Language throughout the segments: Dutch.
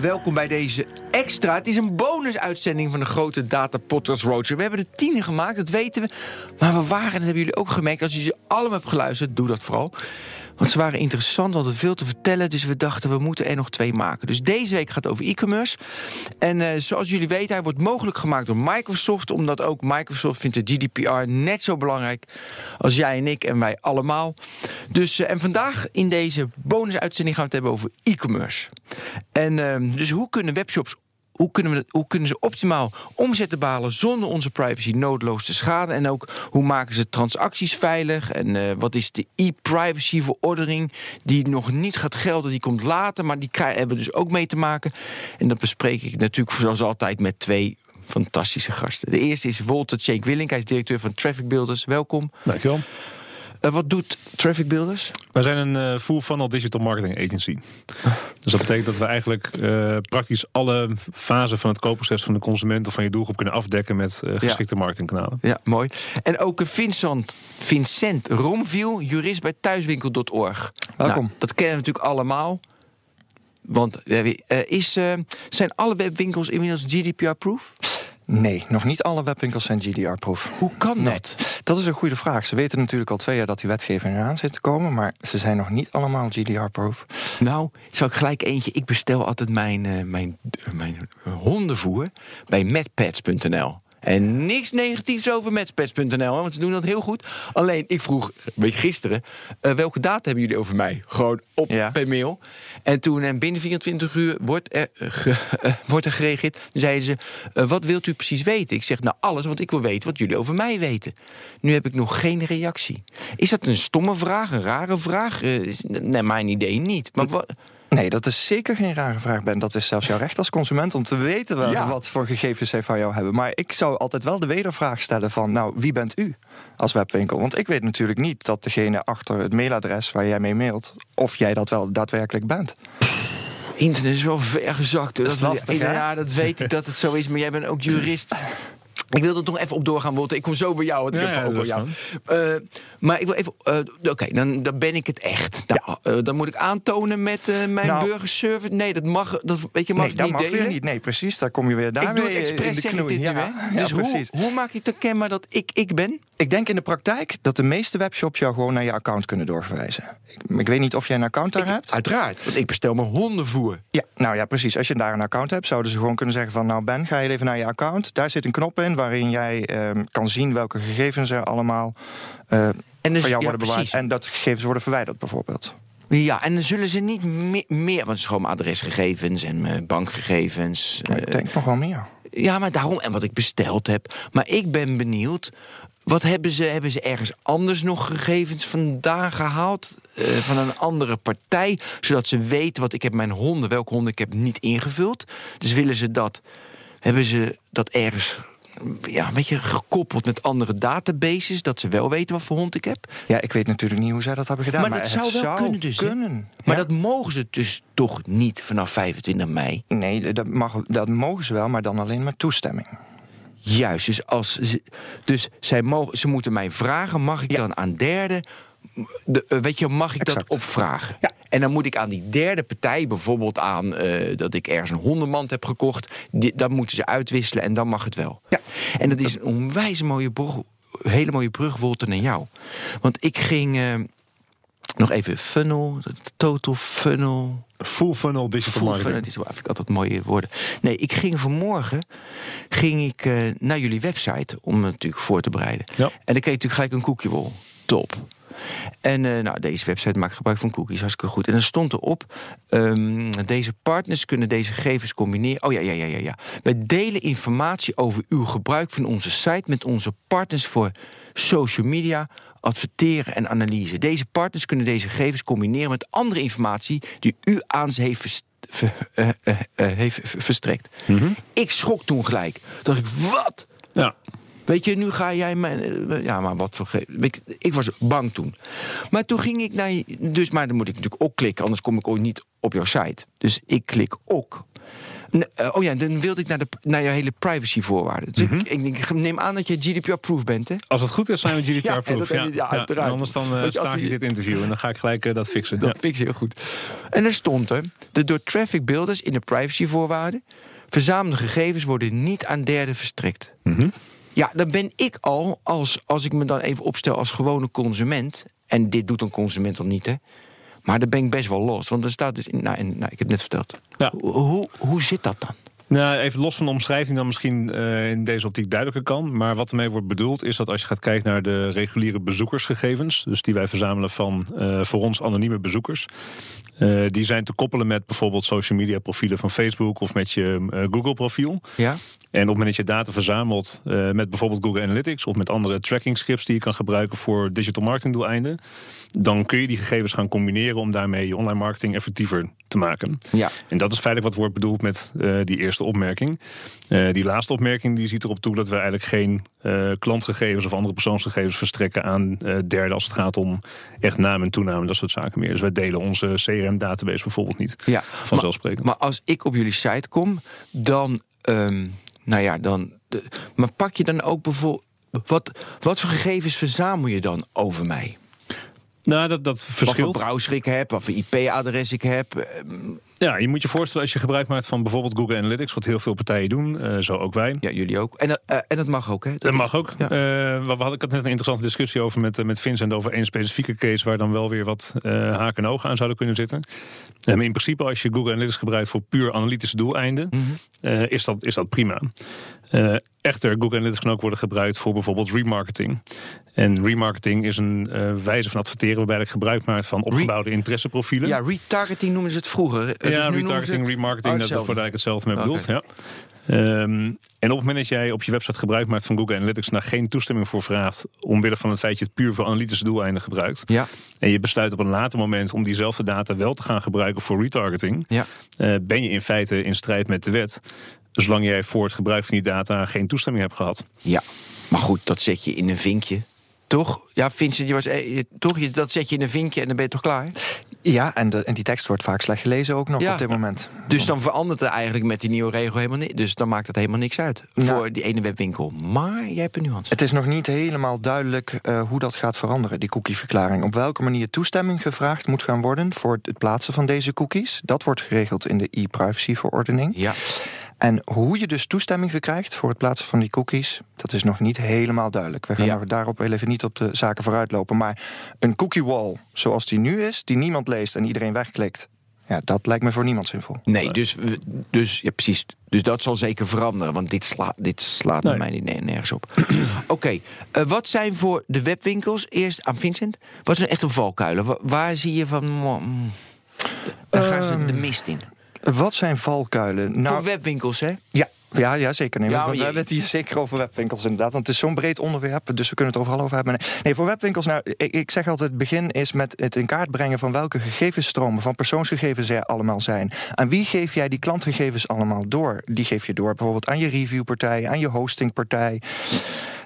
welkom bij deze extra. Het is een bonusuitzending van de grote Data Podcast Roadshow. We hebben de tien gemaakt, dat weten we. Maar we waren, en dat hebben jullie ook gemerkt... als je ze allemaal hebt geluisterd, doe dat vooral... Want ze waren interessant, hadden veel te vertellen. Dus we dachten, we moeten er nog twee maken. Dus deze week gaat het over e-commerce. En uh, zoals jullie weten, hij wordt mogelijk gemaakt door Microsoft. Omdat ook Microsoft vindt de GDPR net zo belangrijk als jij en ik en wij allemaal. Dus, uh, en vandaag in deze bonusuitzending gaan we het hebben over e-commerce. En uh, dus hoe kunnen webshops hoe kunnen, we, hoe kunnen ze optimaal omzetten behalen zonder onze privacy noodloos te schaden? En ook hoe maken ze transacties veilig? En uh, wat is de e-privacy verordening die nog niet gaat gelden? Die komt later, maar die hebben we dus ook mee te maken. En dat bespreek ik natuurlijk zoals altijd met twee fantastische gasten. De eerste is Walter Cenk Willink, hij is directeur van Traffic Builders. Welkom. Dankjewel. Uh, wat doet Traffic Builders? Wij zijn een uh, full funnel digital marketing agency. Dus dat betekent dat we eigenlijk uh, praktisch alle fasen van het koopproces van de consument of van je doelgroep kunnen afdekken met geschikte ja. marketingkanalen. Ja, mooi. En ook Vincent, Vincent Romviel, jurist bij thuiswinkel.org. Welkom. Nou, dat kennen we natuurlijk allemaal. Want is, zijn alle webwinkels inmiddels GDPR-proof? Nee, nog niet alle webwinkels zijn GDPR-proof. Hoe kan dat? Nee, dat is een goede vraag. Ze weten natuurlijk al twee jaar dat die wetgeving eraan zit te komen, maar ze zijn nog niet allemaal GDPR-proof. Nou, zou ik gelijk eentje. Ik bestel altijd mijn, uh, mijn, uh, mijn hondenvoer bij medpads.nl. En niks negatiefs over matchpets.nl, want ze doen dat heel goed. Alleen, ik vroeg, weet je, gisteren, uh, welke data hebben jullie over mij? Gewoon op ja. per mail. En toen, en binnen 24 uur, wordt er, ge, uh, wordt er gereageerd. Dan zeiden ze, wat wilt u precies weten? Ik zeg, nou alles, want ik wil weten wat jullie over mij weten. Nu heb ik nog geen reactie. Is dat een stomme vraag, een rare vraag? naar mijn idee niet. Maar wat... Nee, dat is zeker geen rare vraag, Ben. Dat is zelfs jouw recht als consument om te weten wel ja. wat voor gegevens zij van jou hebben. Maar ik zou altijd wel de wedervraag stellen van, nou, wie bent u als webwinkel? Want ik weet natuurlijk niet dat degene achter het mailadres waar jij mee mailt, of jij dat wel daadwerkelijk bent. Internet is wel ver gezakt. Dat is lastig, ja, dat weet ik dat het zo is. Maar jij bent ook jurist. Ik wil er nog even op doorgaan, Walter. Ik kom zo bij jou, want ik ja, heb ja, ook jou. Uh, maar ik wil even... Uh, Oké, okay, dan, dan ben ik het echt. Nou, ja. uh, dan moet ik aantonen met mijn nou, burgerservice. Nee, dat mag, dat, weet je, mag nee, dat niet mag delen. weer niet. Nee, precies. Daar kom je weer daar ik doe het expres, in de knoei. Ja, nu, dus hoe, hoe maak ik te kenbaar dat ik ik ben? Ik denk in de praktijk dat de meeste webshops jou gewoon naar je account kunnen doorverwijzen. Ik, ik weet niet of jij een account daar ik, hebt. Uiteraard, want ik bestel mijn hondenvoer. Ja, nou ja, precies. Als je daar een account hebt, zouden ze gewoon kunnen zeggen van... nou Ben, ga je even naar je account. Daar zit een knop in waarin jij um, kan zien welke gegevens er allemaal uh, en dus, van jou ja, worden bewaard. En dat gegevens worden verwijderd bijvoorbeeld. Ja, en dan zullen ze niet me meer... Want het is gewoon adresgegevens en mijn bankgegevens. Ik denk uh, nog wel meer. Ja, maar daarom, en wat ik besteld heb. Maar ik ben benieuwd... Wat hebben ze? Hebben ze ergens anders nog gegevens vandaan gehaald? Uh, van een andere partij? Zodat ze weten wat ik heb mijn honden, welke honden ik heb niet ingevuld. Dus willen ze dat. Hebben ze dat ergens ja, een beetje gekoppeld met andere databases, dat ze wel weten wat voor hond ik heb. Ja, ik weet natuurlijk niet hoe zij dat hebben gedaan. Maar, maar dat zou wel zou kunnen dus. Kunnen. Maar Ja. dat mogen ze dus toch niet vanaf 25 mei. Nee, dat, mag, dat mogen ze wel, maar dan alleen met toestemming. Juist, dus, als ze, dus zij mogen, ze moeten mij vragen, mag ik Ja. dan aan derden, de, eh, weet je, mag ik Exact. dat opvragen? Ja. En dan moet ik aan die derde partij, bijvoorbeeld aan eh, dat ik ergens een hondenmand heb gekocht, die, dan moeten ze uitwisselen en dan mag het wel. Ja. En dat is een onwijs mooie brug, hele mooie brug, Wolter, naar jou. Want ik ging eh, nog even funnel, total funnel, Full funnel digital Full marketing. funnel, die vind ik altijd mooie woorden. Nee, ik ging vanmorgen ging ik, uh, naar jullie website om me natuurlijk voor te bereiden. Ja. En dan kreeg ik natuurlijk gelijk een cookiewall. Top. En uh, nou, deze website maakt gebruik van cookies, hartstikke goed. En dan stond erop, um, deze partners kunnen deze gegevens combineren. Oh ja, ja, ja, ja, ja. Wij delen informatie over uw gebruik van onze site met onze partners voor social media, adverteren en analyse. Deze partners kunnen deze gegevens combineren met andere informatie die u aan ze heeft verstrekt. Ver, uh, uh, heeft verstrekt. Mm -hmm. Ik schrok toen gelijk. Dacht ik, wat? Ja. Weet je, nu ga jij mijn. Ja, maar wat voor. Ik, ik was bang toen. Maar toen ging ik naar. Dus, maar dan moet ik natuurlijk ook klikken, anders kom ik ooit niet op jouw site. Dus ik klik ook. Oh ja, dan wilde ik naar, de, naar je hele privacyvoorwaarden. Dus mm -hmm. ik, ik, neem aan dat je GDPR-proof bent, hè? Als het goed is, zijn we GDPR-proof. ja, ja, ja, uiteraard. anders dan uh, sta ik dit interview en dan ga ik gelijk uh, dat fixen. Dat fixen heel goed. En er stond er, de door traffic builders in de privacyvoorwaarden... verzamelde gegevens worden niet aan derden verstrekt. Mm -hmm. Ja, dan ben ik al, als, als ik me dan even opstel als gewone consument... en dit doet een consument al niet, hè... Maar daar ben ik best wel los. Want er staat dus. In, nou, en, nou, ik heb het net verteld. Ja. Hoe, hoe zit dat dan? Nou, even los van de omschrijving dan misschien uh, in deze optiek duidelijker kan. Maar wat ermee wordt bedoeld is dat als je gaat kijken naar de reguliere bezoekersgegevens... dus die wij verzamelen van uh, voor ons anonieme bezoekers... Uh, die zijn te koppelen met bijvoorbeeld social media profielen van Facebook... of met je Google profiel. Ja. En op het moment dat je data verzamelt uh, met bijvoorbeeld Google Analytics of met andere tracking scripts die je kan gebruiken voor digital marketing doeleinden, dan kun je die gegevens gaan combineren om daarmee je online marketing effectiever te maken. Ja. En dat is feitelijk wat wordt bedoeld met uh, die eerste opmerking. Uh, die laatste opmerking die ziet erop toe dat we eigenlijk geen klantgegevens of andere persoonsgegevens verstrekken aan derden als het gaat om echt naam en toename, dat soort zaken meer. Dus wij delen onze CRM-database bijvoorbeeld niet. Ja, vanzelfsprekend. Maar, maar als ik op jullie site kom, dan. Um nou ja, dan. Maar pak je dan ook bijvoorbeeld. Wat, wat voor gegevens verzamel je dan over mij? Nou, dat, dat verschilt. Wat voor browser ik heb, wat voor IP-adres ik heb. Ehm, ja, je moet je voorstellen als je gebruik maakt van bijvoorbeeld Google Analytics, wat heel veel partijen doen, uh, zo ook wij. Ja, jullie ook. En, uh, en dat mag ook, hè? Dat, dat mag ook. Ja. Uh, we hadden, ik had net een interessante discussie over met, met Vincent over één specifieke case waar dan wel weer wat haken en ogen aan zouden kunnen zitten. maar in principe, als je Google Analytics gebruikt voor puur analytische doeleinden, mm -hmm. is, dat, is dat prima. Uh, echter, Google Analytics kan ook worden gebruikt voor bijvoorbeeld remarketing. En remarketing is een uh, wijze van adverteren waarbij ik gebruik maakt van opgebouwde Re interesseprofielen. Ja, retargeting noemen ze het vroeger. Ja, dus retargeting, het... remarketing, oh, dat is voor ik hetzelfde mee bedoeld. Okay. Ja. Um, en op het moment dat jij op je website gebruik maakt van Google Analytics, daar geen toestemming voor vraagt, omwille van het feit dat je het puur voor analytische doeleinden gebruikt, ja. en je besluit op een later moment om diezelfde data wel te gaan gebruiken voor retargeting, ja. uh, ben je in feite in strijd met de wet zolang jij voor het gebruik van die data geen toestemming hebt gehad. Ja, maar goed, dat zet je in een vinkje. Toch? Ja, Vincent, je was, eh, toch, dat zet je in een vinkje en dan ben je toch klaar? Ja, en, de, en die tekst wordt vaak slecht gelezen ook nog ja. op dit moment. Dus dan verandert er eigenlijk met die nieuwe regel helemaal niks. Dus dan maakt het helemaal niks uit Nou. voor die ene webwinkel. Maar jij hebt een nuance. Het is nog niet helemaal duidelijk uh, hoe dat gaat veranderen, die cookieverklaring. Op welke manier toestemming gevraagd moet gaan worden voor het plaatsen van deze cookies. Dat wordt geregeld in de e-privacy-verordening. Ja. En hoe je dus toestemming verkrijgt voor het plaatsen van die cookies, dat is nog niet helemaal duidelijk. We gaan Ja. daarop even niet op de zaken vooruitlopen. Maar een cookie wall zoals die nu is, die niemand leest en iedereen wegklikt, ja, dat lijkt me voor niemand zinvol. Nee, dus, dus ja, precies. Dus dat zal zeker veranderen, want dit, sla, dit slaat Nee. mij niet, nee, nergens op. Oké, eh, wat zijn voor de webwinkels, eerst aan Vincent, wat zijn echt een valkuilen? Wa- waar zie je van, mm, daar gaan ze de mist in? Wat zijn valkuilen? Nou, voor webwinkels, hè? Ja, ja, ja zeker. Nee, Ja, want we hebben het hier zeker over webwinkels inderdaad. Want het is zo'n breed onderwerp, dus we kunnen het overal over hebben. Nee, Nee, voor webwinkels, nou, ik, ik zeg altijd... het begin is met het in kaart brengen van welke gegevensstromen... van persoonsgegevens er allemaal zijn. Aan wie geef jij die klantgegevens allemaal door? Die geef je door bijvoorbeeld aan je reviewpartij... aan je hostingpartij...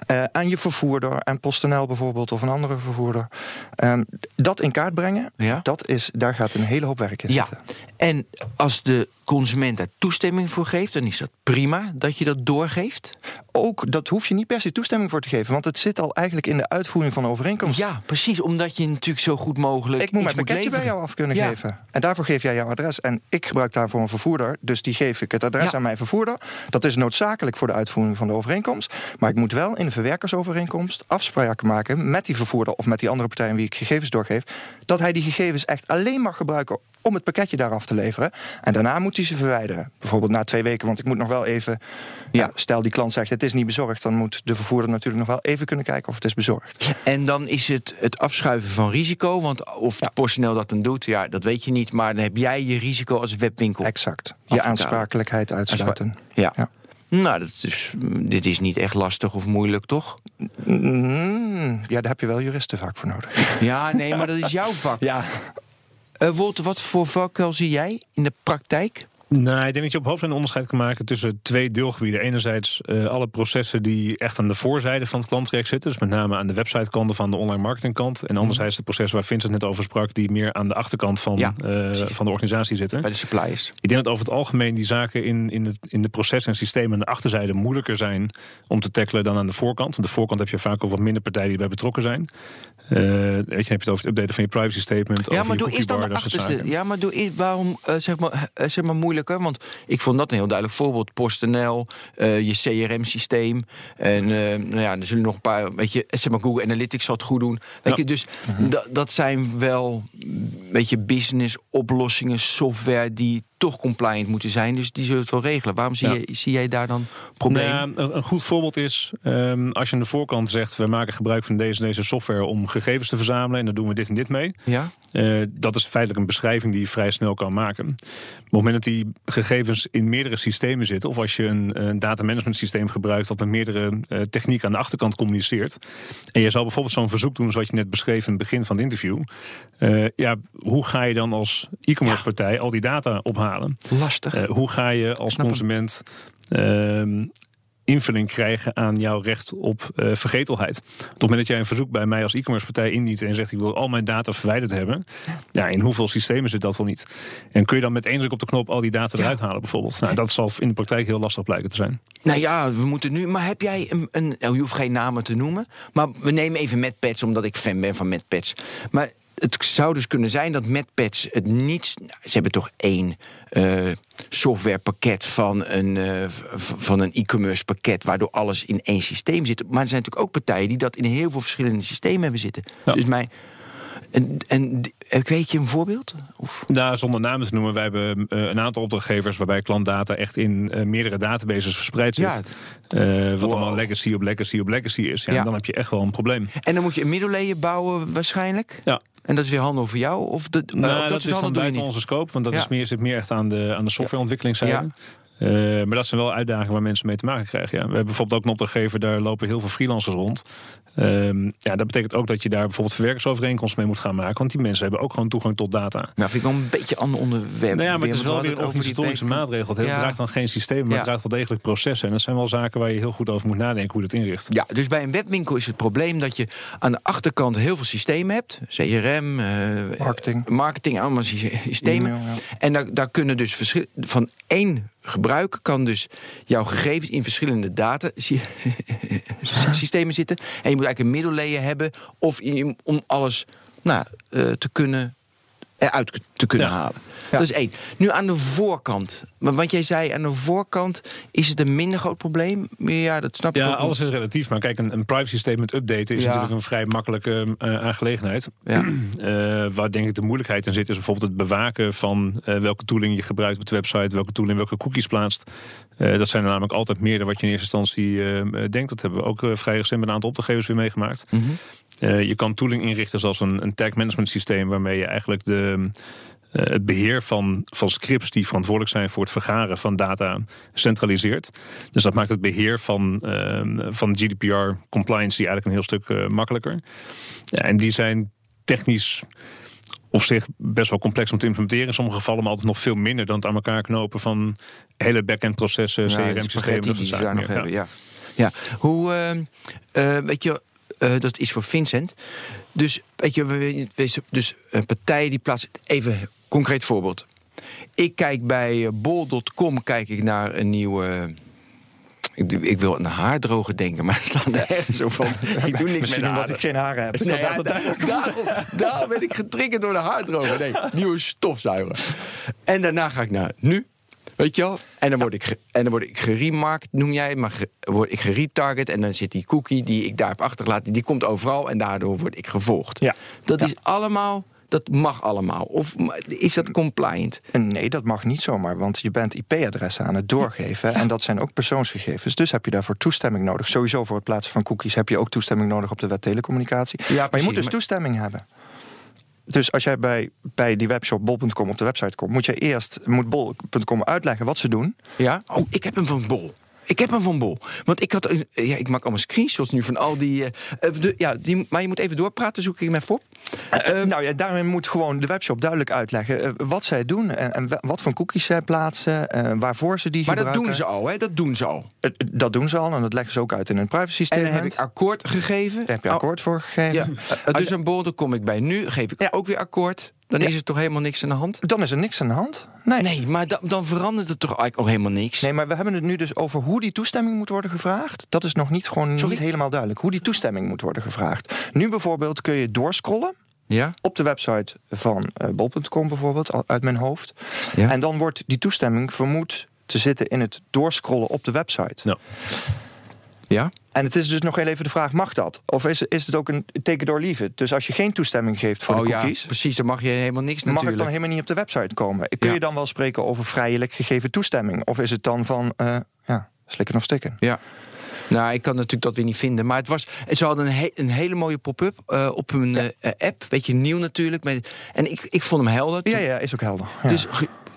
eh, aan je vervoerder, aan PostNL bijvoorbeeld... of een andere vervoerder. Ehm, dat in kaart brengen, Ja. dat is, daar gaat een hele hoop werk in Ja, zitten. en als de consument daar toestemming voor geeft, dan is dat prima dat je dat doorgeeft. Ook, dat hoef je niet per se toestemming voor te geven... want het zit al eigenlijk in de uitvoering van de overeenkomst. Ja, precies, omdat je natuurlijk zo goed mogelijk. Ik moet mijn pakketje bij jou af kunnen Ja. geven. En daarvoor geef jij jouw adres. En ik gebruik daarvoor een vervoerder. Dus die geef ik het adres Ja. aan mijn vervoerder. Dat is noodzakelijk voor de uitvoering van de overeenkomst. Maar ik moet wel in de verwerkersovereenkomst afspraken maken met die vervoerder of met die andere partij aan wie ik gegevens doorgeef. Dat hij die gegevens echt alleen mag gebruiken om het pakketje daar af te leveren. En daarna moet hij ze verwijderen. Bijvoorbeeld na twee weken, want ik moet nog wel even. Ja. Ja. stel die klant zegt het is niet bezorgd, dan moet de vervoerder natuurlijk nog wel even kunnen kijken of het is bezorgd. En dan is het het afschuiven van risico. Want of de PostNL dat dan doet, ja, dat weet je niet. Maar dan heb jij je risico als webwinkel. Exact. Je aansprakelijkheid uitsluiten. Ja. Ja. Nou, dat is, dit is niet echt lastig of moeilijk, toch? Mm, ja, daar heb je wel juristen vaak voor nodig. Ja, nee, maar dat is jouw vak. Ja. Eh Wolter, wat voor valkuil zie jij in de praktijk? Nou, ik denk dat je op hoofd een onderscheid kan maken tussen twee deelgebieden. Enerzijds uh, alle processen die echt aan de voorzijde van het klanttraject zitten. Dus met name aan de websitekant van de online marketingkant. En anderzijds de processen waar Vincent net over sprak, die meer aan de achterkant van, ja, uh, van de organisatie zitten. Bij de suppliers. Ik denk dat over het algemeen die zaken in, in, het, in de processen en systemen aan de achterzijde moeilijker zijn om te tackelen dan aan de voorkant. Aan de voorkant heb je vaak ook wat minder partijen die bij betrokken zijn. Uh, weet je, heb je het over het updaten van je privacy statement. Ja, maar doe is dan de achterste. Ja, maar doe waarom zeg maar, zeg maar moeilijk want ik vond dat een heel duidelijk voorbeeld. PostNL, uh, je CRM-systeem. En uh, nou ja, er zullen nog een paar, weet je, zeg maar Google Analytics zal het goed doen. Weet je, dus mhm. dat zijn wel, weet je, business oplossingen, software die toch compliant moeten zijn. Dus die zullen het wel regelen. Waarom zie, je, zie jij daar dan problemen? Nou een goed voorbeeld is um, als je aan de voorkant zegt... we maken gebruik van deze deze software om gegevens te verzamelen... en dan doen we dit en dit mee. Ja? Uh, dat is feitelijk een beschrijving die je vrij snel kan maken. Op het moment dat die gegevens in meerdere systemen zitten... of als je een, een data management systeem gebruikt... wat met meerdere uh, technieken aan de achterkant communiceert... en je zal bijvoorbeeld zo'n verzoek doen... zoals je net beschreef in het begin van het interview... Uh, ja, hoe ga je dan als e-commerce partij al die data ophalen? Lastig. Uh, hoe ga je als consument uh, invulling krijgen aan jouw recht op uh, vergetelheid? Op het moment dat jij een verzoek bij mij als e-commerce partij indient en zegt ik wil al mijn data verwijderd hebben, ja, in hoeveel systemen zit dat wel niet? En kun je dan met één druk op de knop al die data eruit halen bijvoorbeeld? Nou, dat zal in de praktijk heel lastig blijken te zijn. Nou ja, we moeten nu. Maar heb jij een. een nou, je hoeft geen namen te noemen. Maar we nemen even MedPads, omdat ik fan ben van MedPads. Maar het zou dus kunnen zijn dat MedPads het niet. Ze hebben toch één uh, softwarepakket van een, uh, van een e-commerce pakket, waardoor alles in één systeem zit. Maar er zijn natuurlijk ook partijen die dat in heel veel verschillende systemen hebben zitten. Dus mijn. En, en weet je een voorbeeld? Of? Nou, zonder namen te noemen, wij hebben uh, een aantal opdrachtgevers waarbij klantdata echt in uh, meerdere databases verspreid zit. Ja. Wat allemaal legacy op legacy op legacy is. Ja, ja. Dan heb je echt wel een probleem. En dan moet je een middelleden bouwen waarschijnlijk? Ja. En dat is weer handig voor jou? Of, de, nou, of dat, dat is dan buiten onze scope, want dat is meer, zit meer echt aan de, aan de softwareontwikkelingszijde. Ja. Uh, maar dat zijn wel uitdagingen waar mensen mee te maken krijgen. Ja. We hebben bijvoorbeeld ook een opdrachtgever, daar lopen heel veel freelancers rond. Uh, ja, dat betekent ook dat je daar bijvoorbeeld verwerkersovereenkomst mee moet gaan maken. Want die mensen hebben ook gewoon toegang tot data. Nou, vind ik wel een beetje een ander onderwerp. Nou ja, maar het is wel weer een organisatorische maatregel. Het ja. draagt dan geen systeem, maar ja. het draagt wel degelijk processen. En dat zijn wel zaken waar je heel goed over moet nadenken hoe je dat inricht. Ja, dus bij een webwinkel is het probleem dat je aan de achterkant heel veel systemen hebt. CRM, uh, marketing. marketing, allemaal systemen. E en daar, daar kunnen dus verschillen van één gebruiker kan dus jouw gegevens in verschillende data systemen zitten. En je moet eigenlijk een middellayer hebben of om alles nou, uh, te kunnen eruit te kunnen halen. Dat is één. Nu aan de voorkant. Want jij zei aan de voorkant is het een minder groot probleem. Ja, dat snap ik Ja, alles is relatief. Maar kijk, een, een privacy statement updaten is natuurlijk een vrij makkelijke uh, aangelegenheid. Ja. Uh, waar denk ik de moeilijkheid in zit, is bijvoorbeeld het bewaken van uh, welke tooling je gebruikt op de website, welke tooling welke cookies plaatst. dat zijn er namelijk altijd meer dan wat je in eerste instantie denkt. Dat hebben we ook vrij recent met een aantal opdrachtgevers weer meegemaakt. Mm -hmm. Je kan tooling inrichten zoals een, een tag management systeem, waarmee je eigenlijk de uh, het beheer van, van scripts die verantwoordelijk zijn voor het vergaren van data centraliseert. Dus dat maakt het beheer van, uh, van GDPR compliance die eigenlijk een heel stuk uh, makkelijker. Ja, en die zijn technisch op zich best wel complex om te implementeren. In sommige gevallen maar altijd nog veel minder dan het aan elkaar knopen van hele back-end processen, CRM-systemen. Dat soort zaken nog hebben, ja. ja. Hoe, weet je, dat is voor Vincent. Dus weet je, dus partijen die plaatsen even Concreet voorbeeld. Ik kijk bij eh, bol.com kijk ik naar een nieuwe. Ik, ik, wil een haardroger denken, maar er staat nergens zo van. Ik doe niks met omdat ik geen haren heb. Nee, ja, daar, daar, ben ik getriggerd door de haardroger. Nee, nieuwe stofzuiger. En daarna ga ik naar nu. Weet je wel? En dan word ik, en dan word ik geremarkt, noem jij maar word ik geretarget. En dan zit die cookie die ik daar heb achtergelaten, die komt overal. En daardoor word ik gevolgd. Ja. Dat is allemaal dat mag allemaal? Of is dat compliant? Nee, dat mag niet zomaar, want je bent IP-adressen aan het doorgeven. En dat zijn ook persoonsgegevens. Dus heb je daarvoor toestemming nodig. Sowieso voor het plaatsen van cookies heb je ook toestemming nodig op de wet telecommunicatie. Ja, maar je moet dus toestemming hebben. Dus als jij bij, bij die webshop bol.com op de website komt, moet je eerst moet bol.com uitleggen wat ze doen. Ja. Oh, ik heb hem van bol. Ik heb hem van Bol. Want ik had. Ja, ik maak allemaal screenshots nu van al die. Uh, ja, die maar je moet even doorpraten, zoek ik hem even op. Uh, nou ja, daarmee moet gewoon de webshop duidelijk uitleggen wat zij doen en, wat voor cookies zij plaatsen, waarvoor ze die maar gebruiken. Maar dat doen ze al, hè? Dat doen ze al. dat doen ze al en dat leggen ze ook uit in hun privacy statement. En heb ik akkoord gegeven. Daar heb je akkoord voor gegeven. Ja. dus een bol, daar kom ik bij. Nu geef ik ook weer akkoord. Dan is er toch helemaal niks aan de hand? Dan is er niks aan de hand. Nee, nee maar dan, dan verandert het toch eigenlijk ook helemaal niks? Nee, maar we hebben het nu dus over hoe die toestemming moet worden gevraagd. Dat is nog niet, gewoon niet helemaal duidelijk. Hoe die toestemming moet worden gevraagd. Nu bijvoorbeeld kun je doorscrollen. Ja? Op de website van uh, bol.com bijvoorbeeld, uit mijn hoofd. Ja? En dan wordt die toestemming vermoed te zitten in het doorscrollen op de website. Ja. Ja? En het is dus nog heel even de vraag, mag dat? Of is, is het ook een take it or leave it? Dus als je geen toestemming geeft voor oh, de cookies... Ja, precies, dan mag je helemaal niks natuurlijk. Mag het dan helemaal niet op de website komen? Kun je dan wel spreken over vrijelijk gegeven toestemming? Of is het dan van, uh, ja, slikken of stikken? Ja. Nou, ik kan natuurlijk dat weer niet vinden. Maar het was, ze hadden een, een hele mooie pop-up uh, op hun uh, app. Weet je, nieuw natuurlijk. En ik, ik vond hem helder. Ja, ja, is ook helder. Ja. Dus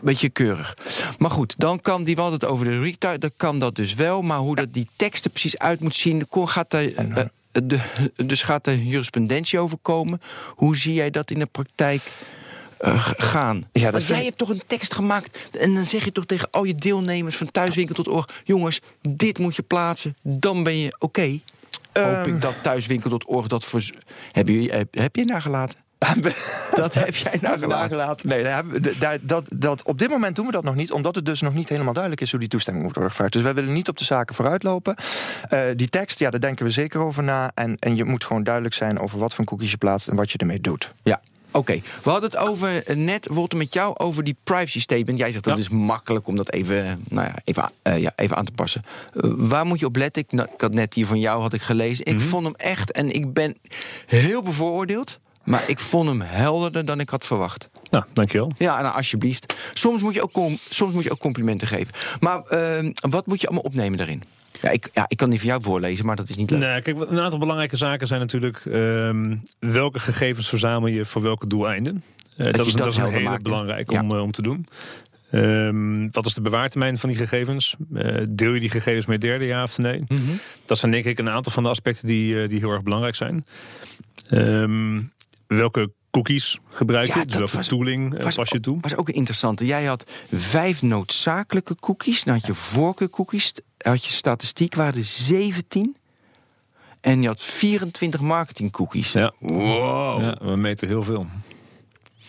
beetje keurig. Maar goed, dan kan die wel het over de retard, dan kan dat dus wel. Maar hoe dat die teksten precies uit moet zien, gaat daar. Uh, de, dus gaat er jurisprudentie over komen? Hoe zie jij dat in de praktijk? Uh, gaan. Ja, Want jij hebt toch een tekst gemaakt en dan zeg je toch tegen al je deelnemers van thuiswinkel tot oor: jongens, dit moet je plaatsen, dan ben je oké. Okay. Hoop ik dat thuiswinkel tot oor dat voor. Heb je, heb je nagelaten? dat heb jij nagelaten. Nee, dat, dat, dat, op dit moment doen we dat nog niet, omdat het dus nog niet helemaal duidelijk is hoe die toestemming moet worden gevraagd. Dus wij willen niet op de zaken vooruitlopen. Uh, die tekst, ja, daar denken we zeker over na. En, en je moet gewoon duidelijk zijn over wat voor cookies je plaatst en wat je ermee doet. Ja, Oké, we hadden het over eh, net, Wolter, met jou over die privacy statement. Jij zegt dat is makkelijk om dat even, nou ja, even, uh, ja, even aan te passen. Uh, waar moet je op letten? Ik, nou, ik, had net die van jou had ik gelezen. Ik mm -hmm. vond hem echt, en ik ben heel bevooroordeeld. Maar ik vond hem helderder dan ik had verwacht. Nou, dankjewel. Ja, nou, alsjeblieft. Soms moet je ook, soms moet je ook complimenten geven. Maar uh, wat moet je allemaal opnemen daarin? Ja ik, ja, ik kan die van jou voorlezen, maar dat is niet leuk. Nee, kijk, een aantal belangrijke zaken zijn natuurlijk... Uh, welke gegevens verzamel je voor welke doeleinden? Uh, dat, dat, is, dat is een hele belangrijk om, uh, om te doen. Um, wat is de bewaartermijn van die gegevens? Uh, deel je die gegevens met derden, ja of nee? Mm -hmm. Dat zijn denk ik een aantal van de aspecten die, die heel erg belangrijk zijn. Um, welke cookies gebruik je? Ja, dus welke was, tooling was, pas je toe? was ook een interessante. Jij had vijf noodzakelijke cookies. Dan had je voorkeurcookies. Had je statistiek, waren er 17. En je had 24 marketing cookies. Ja. Wow. Ja, we meten heel veel.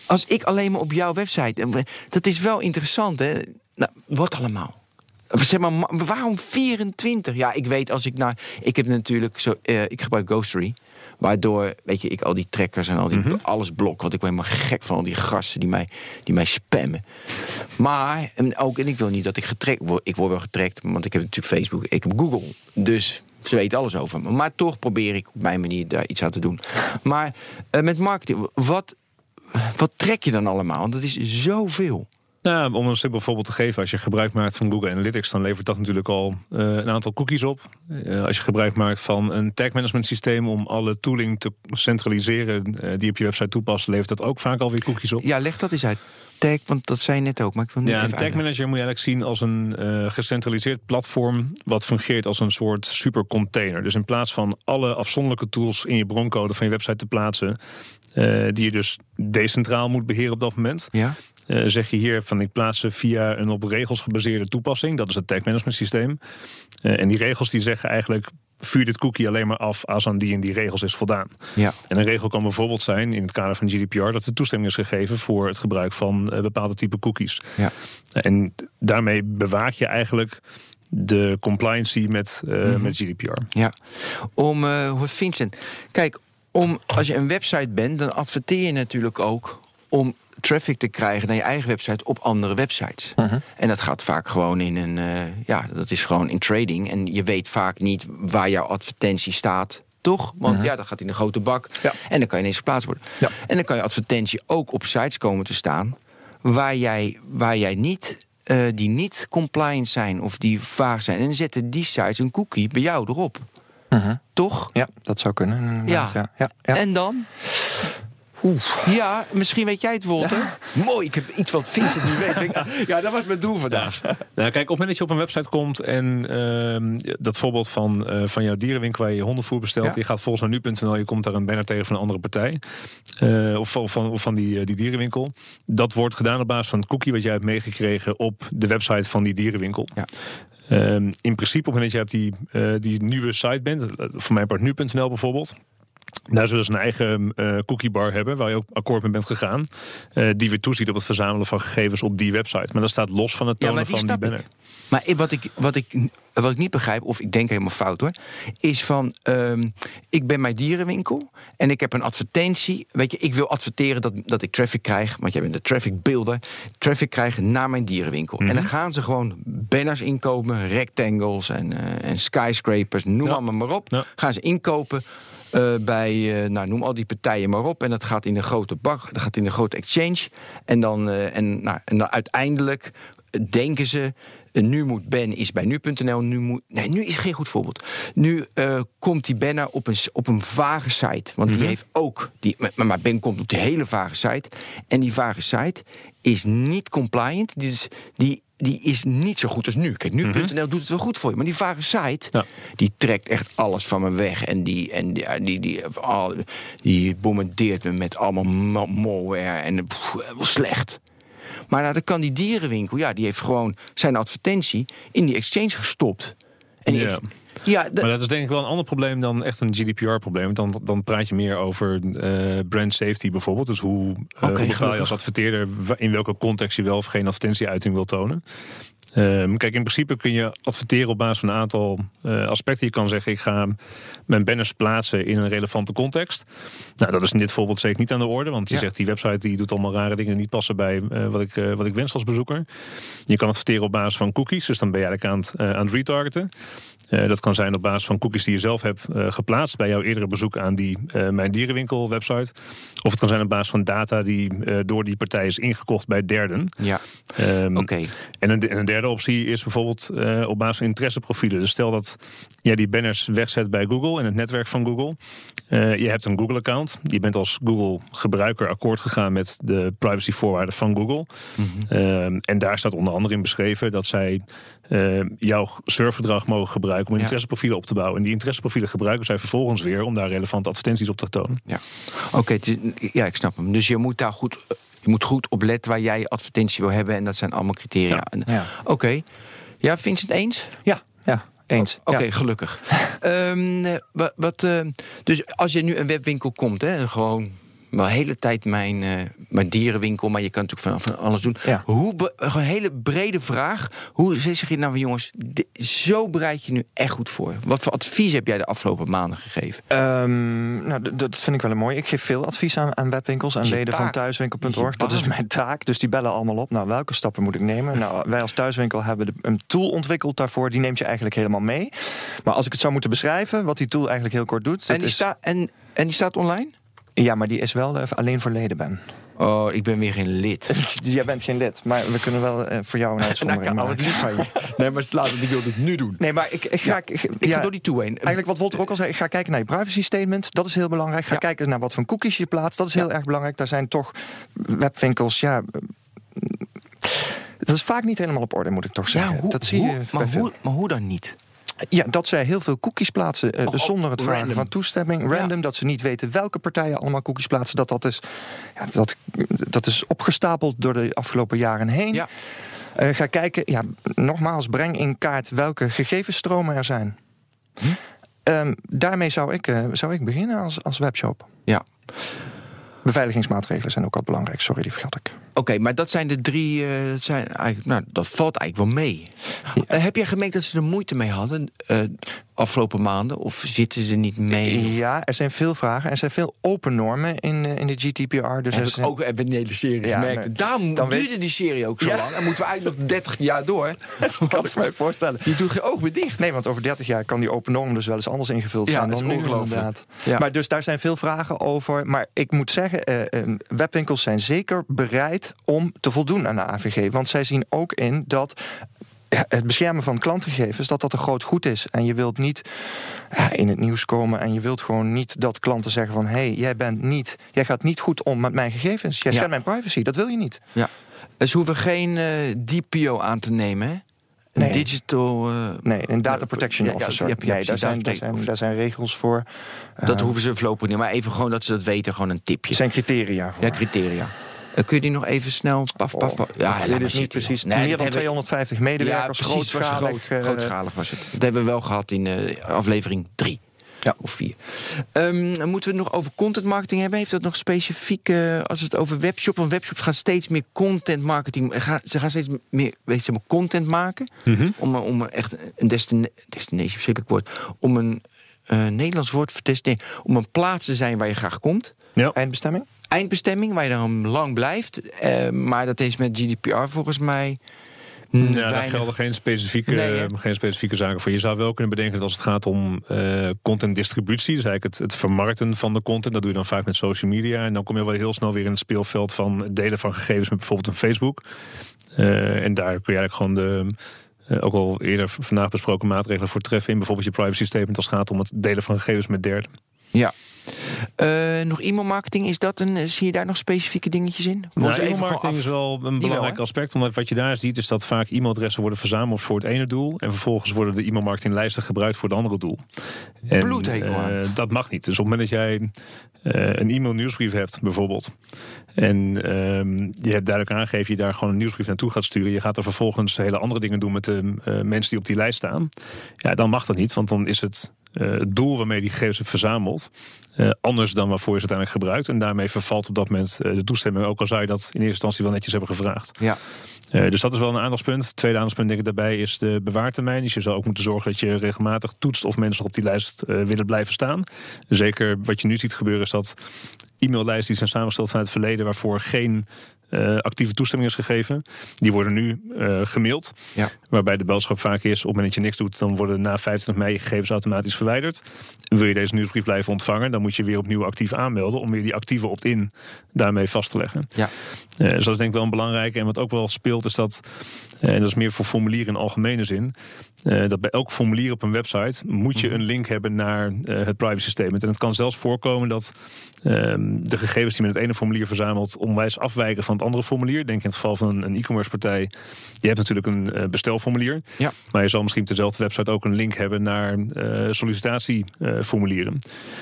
Als ik alleen maar op jouw website... Dat is wel interessant, hè? Nou, wat allemaal? Zeg maar, waarom 24? Ja, ik weet als ik naar... Ik heb natuurlijk zo... Uh, ik gebruik Ghostery. Waardoor, weet je, ik al die trekkers en al die mm alles blok. Want ik ben helemaal gek van al die gasten die mij, die mij spammen. Maar, en ook, en ik wil niet dat ik getrekt word. Ik word wel getrekt, want ik heb natuurlijk Facebook, ik heb Google. Dus ze weten alles over me. Maar toch probeer ik op mijn manier daar iets aan te doen. Maar uh, met marketing, wat, wat trek je dan allemaal? Want dat is zoveel. Nou, om een simpel voorbeeld te geven, als je gebruik maakt van Google Analytics, dan levert dat natuurlijk al uh, een aantal cookies op. Uh, als je gebruik maakt van een tag management systeem om alle tooling te centraliseren uh, die op je website toepast, levert dat ook vaak alweer cookies op. Ja, leg dat eens uit. Tag, want dat zei je net ook. Maar ik wil ja, een tag manager moet je eigenlijk zien als een gecentraliseerd platform wat fungeert als een soort supercontainer. Dus in plaats van alle afzonderlijke tools in je broncode van je website te plaatsen, die je dus decentraal moet beheren op dat moment. Ja. Uh, zeg je hier van ik plaats ze via een op regels gebaseerde toepassing. Dat is het tag management systeem. Uh, en die regels die zeggen eigenlijk vuur dit cookie alleen maar af als aan die en die regels is voldaan. Ja. En een regel kan bijvoorbeeld zijn in het kader van GDPR dat de toestemming is gegeven voor het gebruik van uh, bepaalde type cookies. Ja. En daarmee bewaak je eigenlijk de compliancy met, mm -hmm. met GDPR. Ja, om uh, Vincent, kijk, om als je een website bent, dan adverteer je natuurlijk ook om traffic te krijgen naar je eigen website op andere websites. Uh -huh. En dat gaat vaak gewoon in een, uh, ja, dat is gewoon in trading. En je weet vaak niet waar jouw advertentie staat. Toch? Want uh -huh. ja, dat gaat in een grote bak. Ja. En dan kan je ineens geplaatst worden. Ja. En dan kan je advertentie ook op sites komen te staan waar jij, waar jij niet. Uh, die niet compliant zijn of die vaag zijn. En dan zetten die sites een cookie bij jou erop. -huh. Toch? Ja, dat zou kunnen. Ja, ja. En dan? Ja, misschien weet jij het, Walter. Mooi, ik heb iets wat Vincent niet weet. Ja, dat was mijn doel vandaag. Nou, kijk, op het moment dat je op een website komt en uh, dat voorbeeld van, uh, van jouw dierenwinkel waar je hondenvoer bestelt, je gaat volgens naar nu.nl, je komt daar een banner tegen van een andere partij. Uh, of, of, van, of van die, die dierenwinkel. Dat wordt gedaan op basis van het cookie wat jij hebt meegekregen op de website van die dierenwinkel. Ja. Um, in principe, op het moment dat je op die, die nieuwe site bent, voor mijn part nu.nl bijvoorbeeld. Daar zullen ze een eigen uh, cookiebar hebben, waar je ook akkoord mee bent gegaan. Uh, die weer toeziet op het verzamelen van gegevens op die website. Maar dat staat los van het tonen ja, van die banner. Ik. Maar wat ik, wat, ik, wat ik niet begrijp, of ik denk helemaal fout hoor, is van: um, ik ben mijn dierenwinkel en ik heb een advertentie. Weet je, ik wil adverteren dat, dat ik traffic krijg, want jij bent de traffic builder. Traffic krijgen naar mijn dierenwinkel. Mm -hmm. En dan gaan ze gewoon banners inkopen, rectangles en, uh, en skyscrapers, noem ja. allemaal maar op. Ja. Gaan ze inkopen uh, bij, uh, nou, noem al die partijen maar op. En dat gaat in een grote bak, dat gaat in een grote exchange. En dan, uh, en, nou, en dan uiteindelijk denken ze. Nu moet Ben is bij nu.nl. Nu moet, nee, nu is geen goed voorbeeld. Nu komt die banner op een, op een vage site. Want mm -hmm. die heeft ook. Die, maar, maar Ben komt op die hele vage site. En die vage site is niet compliant. Dus die die is niet zo goed als nu. Kijk, nu.nl mm -hmm. doet het wel goed voor je. Maar die vage site, ja. die trekt echt alles van me weg. En die, en die, die, die, oh, die bombardeert me met allemaal malware. En pff, slecht. Maar nou, dan kan die dierenwinkel, ja, die heeft gewoon zijn advertentie in die exchange gestopt. En ja. ja maar dat is denk ik wel een ander probleem dan echt een GDPR-probleem. Dan, dan praat je meer over uh, brand safety bijvoorbeeld. Dus hoe uh, okay, bepaal je als adverteerder in welke context je wel of geen advertentieuiting wil tonen. Um, kijk, in principe kun je adverteren op basis van een aantal uh, aspecten. Je kan zeggen, ik ga mijn banners plaatsen in een relevante context. Nou, dat is in dit voorbeeld zeker niet aan de orde. Want je ja. zegt, die website die doet allemaal rare dingen... die niet passen bij uh, wat, ik, uh, wat ik wens als bezoeker. Je kan adverteren op basis van cookies. Dus dan ben je eigenlijk aan het, aan het retargeten. dat kan zijn op basis van cookies die je zelf hebt geplaatst... bij jouw eerdere bezoek aan die Mijn Dierenwinkel website. Of het kan zijn op basis van data die door die partij is ingekocht bij derden. Ja, um, oké. Okay. En een, een derde optie is bijvoorbeeld uh, op basis van interesseprofielen. Dus stel dat jij die banners wegzet bij Google in het netwerk van Google. Uh, je hebt een Google-account. Je bent als Google-gebruiker akkoord gegaan met de privacyvoorwaarden van Google. -hmm. uh, en daar staat onder andere in beschreven dat zij jouw surfgedrag mogen gebruiken om ja. interesseprofielen op te bouwen. En die interesseprofielen gebruiken zij vervolgens weer om daar relevante advertenties op te tonen. Ja, oké, okay, ja, ik snap hem. Dus je moet daar goed je moet goed opletten waar jij advertentie wil hebben. En dat zijn allemaal criteria. Ja. Ja. Oké. Okay. Ja, Vincent eens? Ja, ja. Eens. Oké, okay, ja. gelukkig. um, wat, wat uh, dus als je nu een webwinkel komt, hè, gewoon wel de hele tijd mijn, uh, mijn dierenwinkel, maar je kan natuurlijk van, van alles doen. Ja. Hoe een hele brede vraag. Hoe zeg je nou, jongens, dit, zo bereid je nu echt goed voor? Wat voor advies heb jij de afgelopen maanden gegeven? Um, nou, dat vind ik wel een mooi. Ik geef veel advies aan, aan webwinkels, aan leden van thuiswinkel.org. Dat is mijn taak, dus die bellen allemaal op. Nou, welke stappen moet ik nemen? Nou, wij als thuiswinkel hebben een tool ontwikkeld daarvoor. Die neemt je eigenlijk helemaal mee. Maar als ik het zou moeten beschrijven, wat die tool eigenlijk heel kort doet. En die, is... sta, en, en die staat online? Ja, maar die is wel uh, alleen voor leden ben. Oh, ik ben weer geen lid. Jij bent geen lid, maar we kunnen wel uh, voor jou een uitzondering nou, maken. van je. Nee, maar laat het, ik wil het nu doen. Nee, maar ik, ik ga... Ja, ik, ik ja, ga door die toe heen. Eigenlijk wat Wolter ook al zei, ik ga kijken naar je privacy statement. Dat is heel belangrijk. Ga ja. kijken naar wat voor cookies je plaatst. Dat is heel erg belangrijk. Daar zijn toch webwinkels, ja... Dat is vaak niet helemaal op orde, moet ik toch zeggen. Hoe, dat zie hoe, je maar, hoe, maar hoe dan niet? Ja, dat zij heel veel cookies plaatsen uh, oh, zonder het vragen van toestemming. Random, ja. dat ze niet weten welke partijen allemaal cookies plaatsen. Dat, dat, is, ja, dat, dat is opgestapeld door de afgelopen jaren heen. Ja. Uh, ga kijken, ja, nogmaals, breng in kaart welke gegevensstromen er zijn. Hm? Um, daarmee zou ik, uh, zou ik beginnen als, als webshop. Ja. Beveiligingsmaatregelen zijn ook al belangrijk. Sorry, die vergat ik. Oké, okay, maar dat zijn de drie. Uh, dat, zijn eigenlijk, nou, dat valt eigenlijk wel mee. Ja. Uh, heb jij gemerkt dat ze er moeite mee hadden uh, afgelopen maanden? Of zitten ze niet mee? Ja, er zijn veel vragen. Er zijn veel open normen in, in de GDPR. Dus heb ik zijn... ook de hele serie ja, gemerkt. Nee, Daarom dan duurde weet... die serie ook zo ja. lang. En moeten we eigenlijk nog 30 jaar door. Ik kan het mij voorstellen. Je doet je oog weer dicht. Nee, want over 30 jaar kan die open norm dus wel eens anders ingevuld zijn dan nu inderdaad. Maar dus daar zijn veel vragen over. Maar ik moet zeggen, webwinkels zijn zeker bereid om te voldoen aan de AVG. Want zij zien ook in dat ja, het beschermen van klantgegevens, dat dat een groot goed is. En je wilt niet ja, in het nieuws komen en je wilt gewoon niet dat klanten zeggen van hé, hey, jij bent niet, jij gaat niet goed om met mijn gegevens. Jij schendt mijn privacy. Dat wil je niet. Ja. Ze hoeven geen uh, DPO aan te nemen, hè? Een Nee. digital. uh, Nee, een data protection officer. ja, ja, nee, daar, zijn, daar, zijn, daar zijn regels voor. dat Eh, hoeven ze voorlopig niet. Maar even gewoon dat ze dat weten, gewoon een tipje. Zijn criteria voor. Ja, criteria. Uh, kun je die nog even snel paf, paf, paf. Oh, Ja, maar het niet precies. Nee, Meer dan hebben- 250 medewerkers, ja, precies, het was grootschalig. groot, eh, grootschalig was het. Dat hebben we wel gehad in eh, aflevering 3. Ja. Of 4. Ehm, moeten we het nog over content marketing hebben? Heeft dat nog specifiek, eh, als we het over webshop... want webshops gaan steeds meer content marketing... Gaan, ze gaan steeds meer weet je, content maken... om, eh, om echt een destina destination, verschrikkelijk woord... om een eh, Nederlands woord voor destination... om een plaats te zijn waar je graag komt... Ja. Eindbestemming? Eindbestemming, waar je dan lang blijft. Eh, maar dat is met GDPR volgens mij... Ja, daar gelden geen specifieke, Nee, geen specifieke zaken voor. Je zou wel kunnen bedenken dat als het gaat om eh contentdistributie, dus eigenlijk het, het vermarkten van de content, dat doe je dan vaak met social media. En dan kom je wel heel snel weer in het speelveld van het delen van gegevens met bijvoorbeeld een Facebook. Eh, en daar kun je eigenlijk gewoon de, ook al eerder vandaag besproken maatregelen voor treffen in bijvoorbeeld je privacy statement als het gaat om het delen van gegevens met derden. Ja. Eh, nog e-mailmarketing, is dat een, zie je daar nog specifieke dingetjes in? Nou, e-mailmarketing is wel een belangrijk aspect. Omdat wat je daar ziet is dat vaak e-mailadressen worden verzameld voor het ene doel. En vervolgens worden de e-mailmarketinglijsten gebruikt voor het andere doel. En, eh, dat mag niet. Dus op het moment dat jij eh, een e-mail nieuwsbrief hebt bijvoorbeeld. En ehm, je hebt duidelijk aangegeven je daar gewoon een nieuwsbrief naartoe gaat sturen. Je gaat er vervolgens hele andere dingen doen met de mensen die op die lijst staan. Ja, dan mag dat niet. Want dan is het eh, het doel waarmee je die gegevens hebt verzameld. eh, anders dan waarvoor je ze uiteindelijk gebruikt. En daarmee vervalt op dat moment eh, de toestemming. Ook al zou je dat in eerste instantie wel netjes hebben gevraagd. Ja. Dus dat is wel een aandachtspunt. Tweede aandachtspunt denk ik daarbij is de bewaartermijn. Dus je zal ook moeten zorgen dat je regelmatig toetst of mensen nog op die lijst willen blijven staan. Zeker wat je nu ziet gebeuren is dat e-maillijsten die zijn samengesteld vanuit het verleden waarvoor geen eh, actieve toestemming is gegeven. Die worden nu eh, gemaild. Ja. Waarbij de boodschap vaak is: op het moment dat je niks doet, dan worden na 25 mei gegevens automatisch verwijderd. Wil je deze nieuwsbrief blijven ontvangen, dan moet je weer opnieuw actief aanmelden om weer die actieve opt-in daarmee vast te leggen. Ja. Eh, dus dat is denk ik wel een belangrijke. En wat ook wel speelt, is dat, en dat is meer voor formulieren in algemene zin, eh, dat bij elk formulier op een website moet je een link hebben naar eh, het privacy statement. En het kan zelfs voorkomen dat ehm, de gegevens die men het ene formulier verzamelt onwijs afwijken van het andere formulier. Denk in het geval van een, e-commerce partij. Je hebt natuurlijk een eh, bestelformulier. Ja. Maar je zal misschien op dezelfde website ook een link hebben naar sollicitatieformulieren.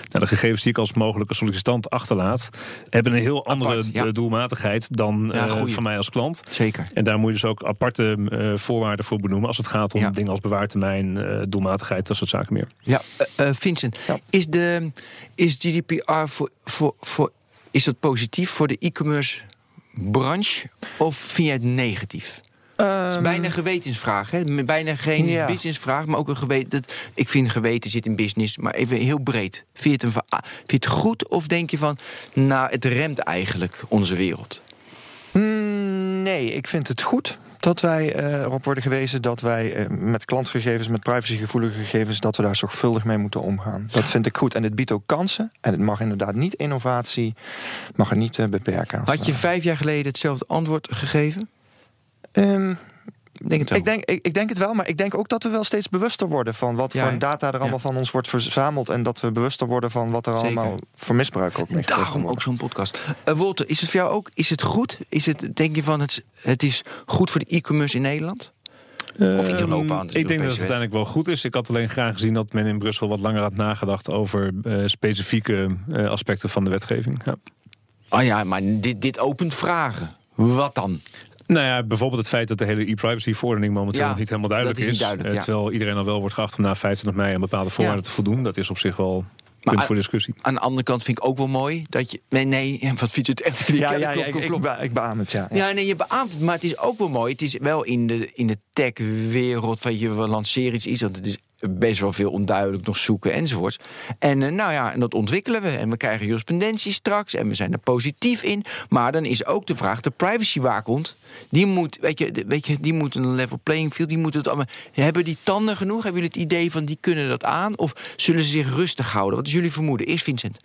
nou, de gegevens die ik als mogelijke sollicitant achterlaat, hebben een heel andere Apart, ja. doelmatigheid dan Ja, van mij als klant. Zeker. En daar moet je dus ook aparte voorwaarden voor benoemen als het gaat om dingen als bewaartermijn, eh doelmatigheid, dat soort zaken meer. Ja, eh, eh, Vincent, Ja. is, de, is GDPR voor, voor, voor, is dat positief voor de e-commerce branche of vind jij het negatief? Het is bijna een gewetensvraag, hè? bijna geen Ja. businessvraag, maar ook een geweten. Dat, ik vind geweten zit in business, maar even heel breed. Vind je, het een, va- vind je het goed of denk je van, nou, het remt eigenlijk onze wereld? Mm, nee, ik vind het goed dat wij eh, erop worden gewezen dat wij eh, met klantgegevens, met privacygevoelige gegevens, dat we daar zorgvuldig mee moeten omgaan. Dat vind ik goed. En het biedt ook kansen. En het mag inderdaad niet innovatie, mag er niet eh, beperken. Had je vijf jaar geleden hetzelfde antwoord gegeven? Ehm, Ik Denk het wel. ik, denk, ik, ik denk het wel, maar ik denk ook dat we wel steeds bewuster worden van wat Ja, voor data er allemaal Ja. van ons wordt verzameld. En dat we bewuster worden van wat er Zeker. allemaal voor misbruik ook mee. Daarom ook zo'n podcast. Eh Wolter, is het voor jou ook? Is het goed? Is het, denk je van het, het is goed voor de e-commerce in Nederland? Of in Europa, is ik denk dat het uiteindelijk wel goed is. Ik had alleen graag gezien dat men in Brussel wat langer had nagedacht over eh, specifieke eh, aspecten van de wetgeving. Ja. Oh ja, maar dit, dit opent vragen. Wat dan? Nou ja, bijvoorbeeld het feit dat de hele e-privacy-verordening momenteel Ja, nog niet helemaal duidelijk dat is is. duidelijk, Eh, ja. Terwijl iedereen al wel wordt geacht om na 25 mei aan bepaalde voorwaarden Ja. te voldoen. Dat is op zich wel Maar punt voor discussie. Aan de andere kant vind ik ook wel mooi dat je. Nee, nee, ja, wat vind je het echt? Ja, ja, ja, ik, ik, beaam het, ja. ja. Ja, nee, je beaamt het, maar het is ook wel mooi. Het is wel in de, in de tech-wereld van je we lanceren iets, iets, want het is best wel veel onduidelijk nog zoeken enzovoorts. En uh, nou ja, en dat ontwikkelen we. En we krijgen jurisprudentie straks en we zijn er positief in. Maar dan is ook de vraag, de privacywaakhond, die moet, weet je, weet je, die moet een level playing field, die moet het allemaal. Hebben die tanden genoeg? Hebben jullie het idee van die kunnen dat aan? Of zullen ze zich rustig houden? Wat is jullie vermoeden? Eerst Vincent.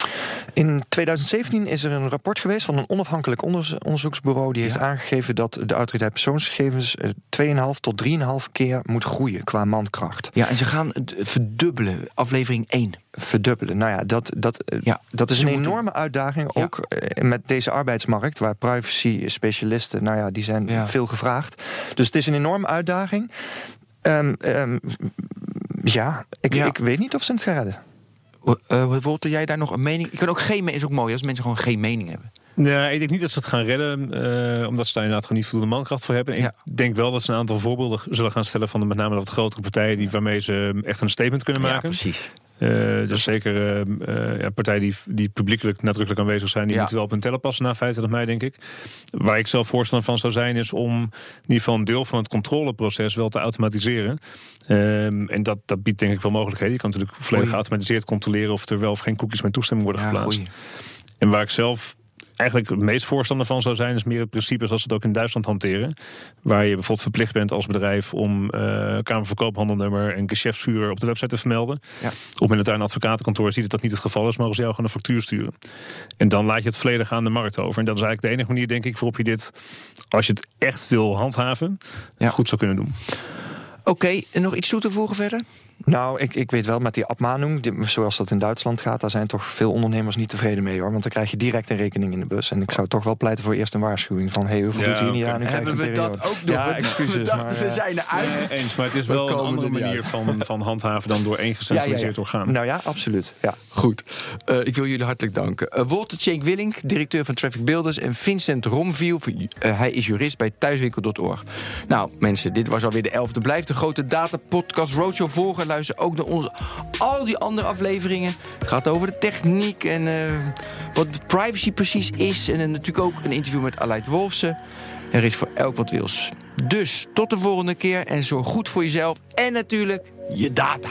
In 2017 is er een rapport geweest van een onafhankelijk onderzoeksbureau. Die heeft aangegeven dat de autoriteit persoonsgegevens 2,5 tot 3,5 keer moet groeien qua mankracht. Ja, en ze gaan verdubbelen, aflevering 1 verdubbelen. Nou ja, dat, dat, eh, ja, dat is een enorme uitdaging. Ook eh, met deze arbeidsmarkt, waar privacy-specialisten, nou ja, die zijn veel gevraagd. Dus het is een enorme uitdaging. Um, um, ja, ik, ik weet niet of ze het gaan redden. Uh, Wolter, jij daar nog een mening? Ik kan ook geen is ook mooi als mensen gewoon geen mening hebben. Nee, ik denk niet dat ze het gaan redden, uh, omdat ze daar inderdaad gewoon niet voldoende mankracht voor hebben. Ik denk wel dat ze een aantal voorbeelden zullen gaan stellen van de, met name wat grotere partijen die, waarmee ze echt een statement kunnen maken. Ja, precies. Uh, dus zeker uh, ja, partijen die, die publiekelijk nadrukkelijk aanwezig zijn, die moeten wel op hun tellen passen na 25 mei, denk ik. Waar ik zelf voorstander van zou zijn, is om in ieder geval een deel van het controleproces wel te automatiseren. Um, en dat, dat biedt denk ik wel mogelijkheden. Je kan natuurlijk volledig geautomatiseerd controleren of er wel of geen cookies met toestemming worden geplaatst. En waar ik zelf eigenlijk het meest voorstander van zou zijn, is meer het principe zoals ze het ook in Duitsland hanteren. Waar je bijvoorbeeld verplicht bent als bedrijf om uh, kamerverkoophandelnummer en geschäftsvuur op de website te vermelden. Ja. Op het daar een advocatenkantoor ziet dat dat niet het geval is, mogen ze jou gewoon een factuur sturen. En dan laat je het volledig aan de markt over. En dat is eigenlijk de enige manier, denk ik, waarop je dit, als je het echt wil handhaven, ja. goed zou kunnen doen. Oké, en nog iets toe te voegen verder? Nou, ik, ik weet wel met die abmanung, zoals dat in Duitsland gaat, daar zijn toch veel ondernemers niet tevreden mee hoor. Want dan krijg je direct een rekening in de bus. En ik zou toch wel pleiten voor eerst een waarschuwing van hey, hoeveel ja, doet u niet aan? Hebben we dat ook nog? Ja, excuses. We, maar, we zijn eruit. Nee, eens, maar het is wel een andere manier van, van handhaven dan door één gecentraliseerd orgaan. Nou ja, absoluut. Ja. Goed. Uh, ik wil jullie hartelijk danken. Uh, Walter Tjeek Willink, directeur van Traffic Builders. En Vincent Romviel, uh, hij is jurist bij thuiswinkel.org. Nou mensen, dit was alweer de elfde. Blijf de grote data podcast Roadshow volgen. Ook naar onze al die andere afleveringen. Het gaat over de techniek en uh, wat privacy precies is. En natuurlijk ook een interview met Aleid Wolfsen. Er is voor elk wat wils. Dus tot de volgende keer en zorg goed voor jezelf en natuurlijk je data.